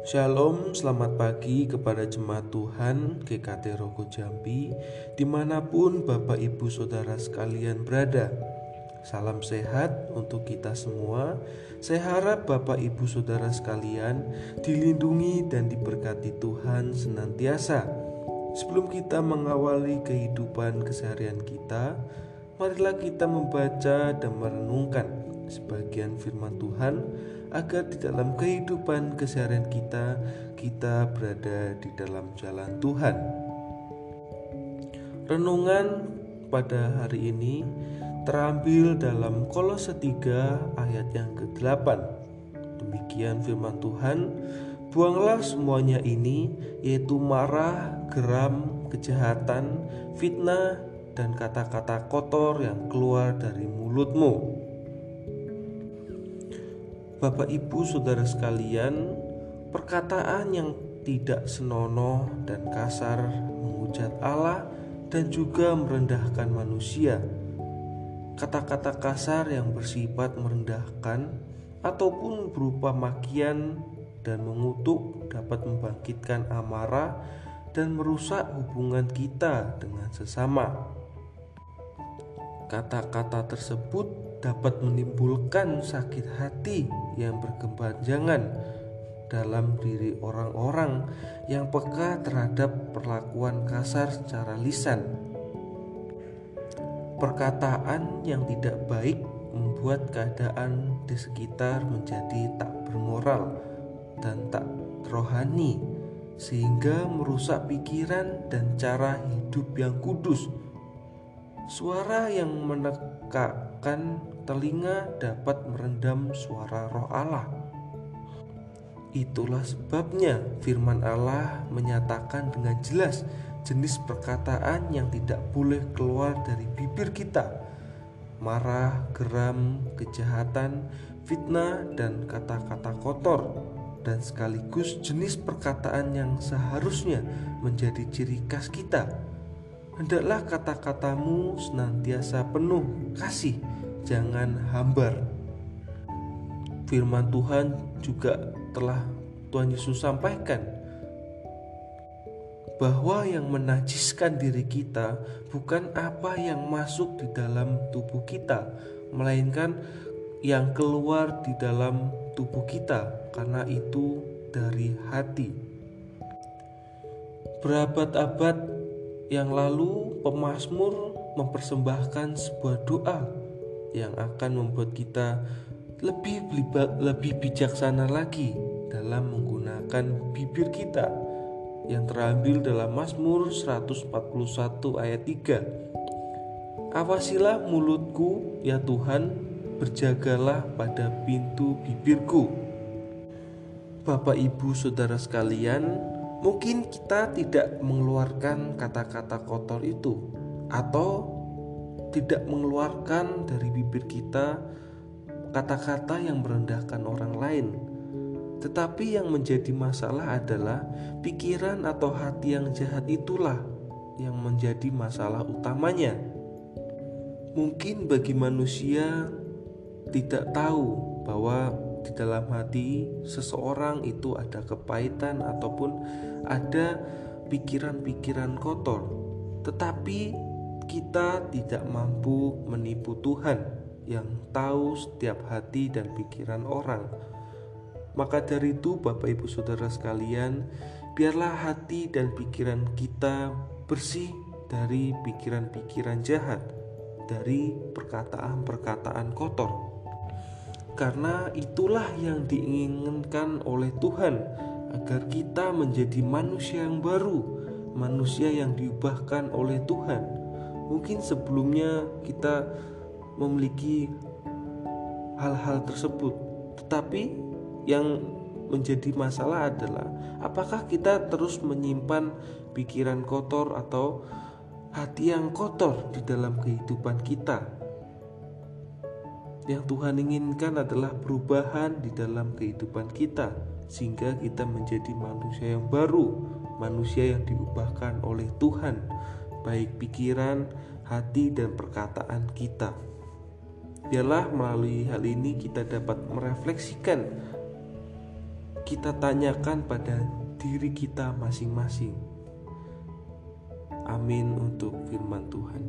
Shalom, selamat pagi kepada jemaat Tuhan GKT Rogo Jambi Di mana pun Bapak Ibu Saudara sekalian berada. Salam sehat untuk kita semua. Saya harap Bapak Ibu Saudara sekalian Dilindungi dan diberkati Tuhan senantiasa. Sebelum kita mengawali kehidupan keseharian kita Marilah kita membaca dan merenungkan sebagian firman Tuhan agar di dalam kehidupan keseharian kita kita berada di dalam jalan Tuhan. Renungan pada hari ini terambil dalam Kolose 3 ayat yang ke-8. Demikian firman Tuhan, buanglah semuanya ini yaitu marah, geram, kejahatan, fitnah, dan kata-kata kotor yang keluar dari mulutmu Bapak, ibu, saudara sekalian, perkataan yang tidak senonoh dan kasar menghujat Allah dan juga merendahkan manusia. Kata-kata kasar yang bersifat merendahkan ataupun berupa makian dan mengutuk dapat membangkitkan amarah dan merusak hubungan kita dengan sesama. Kata-kata tersebut dapat menimbulkan sakit hati yang berkepanjangan dalam diri orang-orang yang peka terhadap perlakuan kasar secara lisan. Perkataan yang tidak baik membuat keadaan di sekitar menjadi tak bermoral dan tak rohani, sehingga merusak pikiran dan cara hidup yang kudus. Suara yang menekakkan telinga dapat merendam suara roh Allah. Itulah sebabnya firman Allah menyatakan dengan jelas jenis perkataan yang tidak boleh keluar dari bibir kita. Marah, geram, kejahatan, fitnah, dan kata-kata kotor dan sekaligus jenis perkataan yang seharusnya menjadi ciri khas kita. Hendaklah kata-katamu senantiasa penuh kasih jangan hambar. Firman Tuhan juga telah Tuhan Yesus sampaikan bahwa yang menajiskan diri kita bukan apa yang masuk di dalam tubuh kita, melainkan yang keluar di dalam tubuh kita, karena itu dari hati. Berabad-abad yang lalu, pemazmur mempersembahkan sebuah doa yang akan membuat kita lebih lebih bijaksana lagi dalam menggunakan bibir kita yang terambil dalam Mazmur 141 ayat 3. Awasilah mulutku ya Tuhan, berjagalah pada pintu bibirku. Bapak Ibu Saudara sekalian, mungkin kita tidak mengeluarkan kata-kata kotor itu atau tidak mengeluarkan dari bibir kita kata-kata yang merendahkan orang lain. Tetapi yang menjadi masalah adalah pikiran atau hati yang jahat itulah yang menjadi masalah utamanya. Mungkin bagi manusia tidak tahu bahwa di dalam hati seseorang itu ada kepahitan ataupun ada pikiran-pikiran kotor. Tetapi kita tidak mampu menipu Tuhan yang tahu setiap hati dan pikiran orang. Maka dari itu, Bapak Ibu Saudara sekalian, biarlah hati dan pikiran kita bersih dari pikiran-pikiran jahat, dari perkataan-perkataan kotor. Karena itulah yang diinginkan oleh Tuhan agar kita menjadi manusia yang baru, manusia yang diubahkan oleh Tuhan Mungkin sebelumnya kita memiliki hal-hal tersebut, tetapi yang menjadi masalah adalah apakah kita terus menyimpan pikiran kotor atau hati yang kotor di dalam kehidupan kita. Yang Tuhan inginkan adalah perubahan di dalam kehidupan kita, sehingga kita menjadi manusia yang baru, manusia yang diubahkan oleh Tuhan baik pikiran, hati, dan perkataan kita. Biarlah melalui hal ini kita dapat merefleksikan kita tanyakan pada diri kita masing-masing. Amin untuk firman Tuhan.